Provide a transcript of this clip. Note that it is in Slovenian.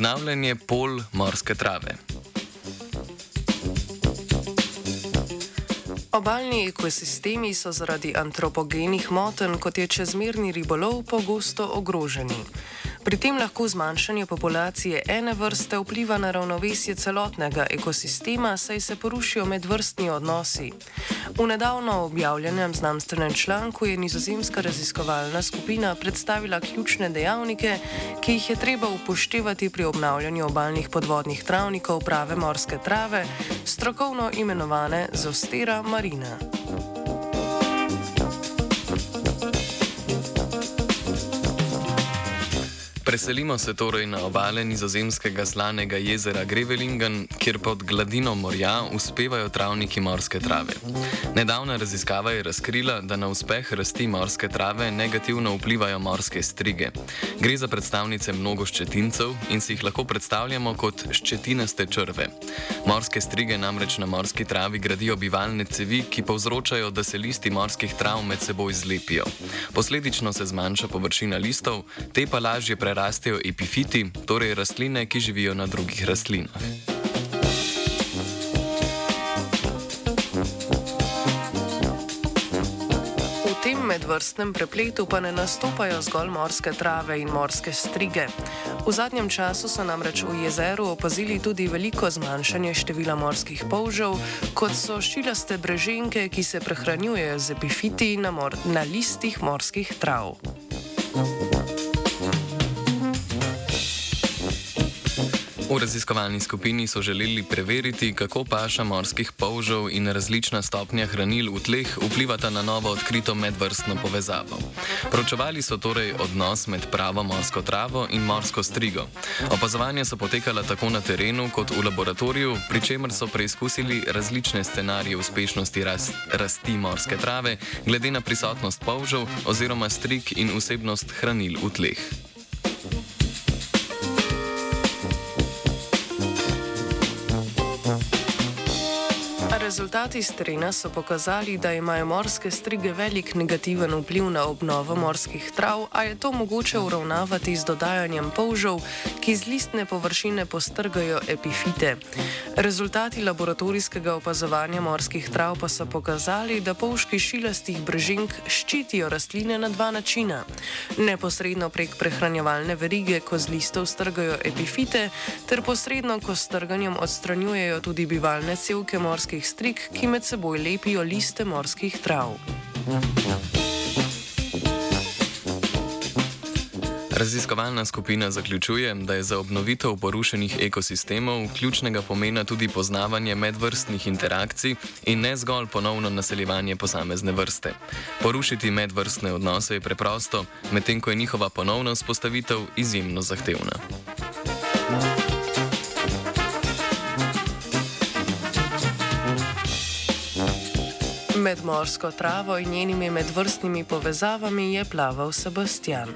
obnavljanje pol morske trave. Obaljni ekosistemi so zaradi antropogenih motenj, kot je čezmerni ribolov, pogosto ogroženi. Pri tem lahko zmanjšanje populacije ene vrste vpliva na ravnovesje celotnega ekosistema, saj se porušijo medvrstni odnosi. V nedavno objavljenem znanstvenem članku je nizozemska raziskovalna skupina predstavila ključne dejavnike, ki jih je treba upoštevati pri obnavljanju obaljnih podvodnih travnikov prave morske trave, strokovno imenovane Zostera marina. Preselimo se torej na obale nizozemskega slanega jezera Grevelingen, kjer pod gladino morja uspevajo travniki morske trave. Nedavna raziskava je razkrila, da na uspeh rasti morske trave negativno vplivajo morske strige. Gre za predstavnice mnogo ščetincev in si jih lahko predstavljamo kot ščetinaste črve. Morske strige namreč na morski travi gradijo bivalne cevi, ki povzročajo, da se listi morskih trav med seboj zlepijo. Posledično se zmanjša površina listov, te pa lažje prerastejo rastejo epifiti, torej rastline, ki živijo na drugih rastlinah. V tem medvrstnem prepletu pa ne nastopajo zgolj morske trave in morske strige. V zadnjem času so namreč v jezeru opazili tudi veliko zmanjšanje števila morskih polžev, kot so šilaste breženke, ki se prehranjujejo z epifiti na, na listih morskih trav. V raziskovalni skupini so želeli preveriti, kako paša morskih polžev in različna stopnja hranil v tleh vplivata na novo odkrito medvrstno povezavo. Pročevali so torej odnos med pravo morsko travo in morsko strigo. Opazovanja so potekala tako na terenu kot v laboratoriju, pri čemer so preizkusili različne scenarije uspešnosti rast, rasti morske trave, glede na prisotnost polžev oziroma strig in vsebnost hranil v tleh. Rezultati z terena so pokazali, da imajo morske strige velik negativen vpliv na obnovo morskih trav, a je to mogoče uravnavati z dodajanjem polžev, ki z listne površine postrgajo epifite. Rezultati laboratorijskega opazovanja morskih trav pa so pokazali, da polžki šilastih brežink ščitijo rastline na dva načina. Neposredno prek prehranjevalne verige, ko z listov strgajo epifite, ter posredno, ko s strganjem odstranjujejo tudi bivalne celke morskih strige strik, ki med seboj lepijo liste morskih trav. Raziskovalna skupina zaključuje, da je za obnovitev porušenih ekosistemov ključnega pomena tudi poznavanje medvrstnih interakcij in ne zgolj ponovno naseljevanje posamezne vrste. Porušiti medvrstne odnose je preprosto, medtem ko je njihova ponovna vzpostavitev izjemno zahtevna. Med morsko travo in njenimi medvrstnimi povezavami je plaval Sebastian.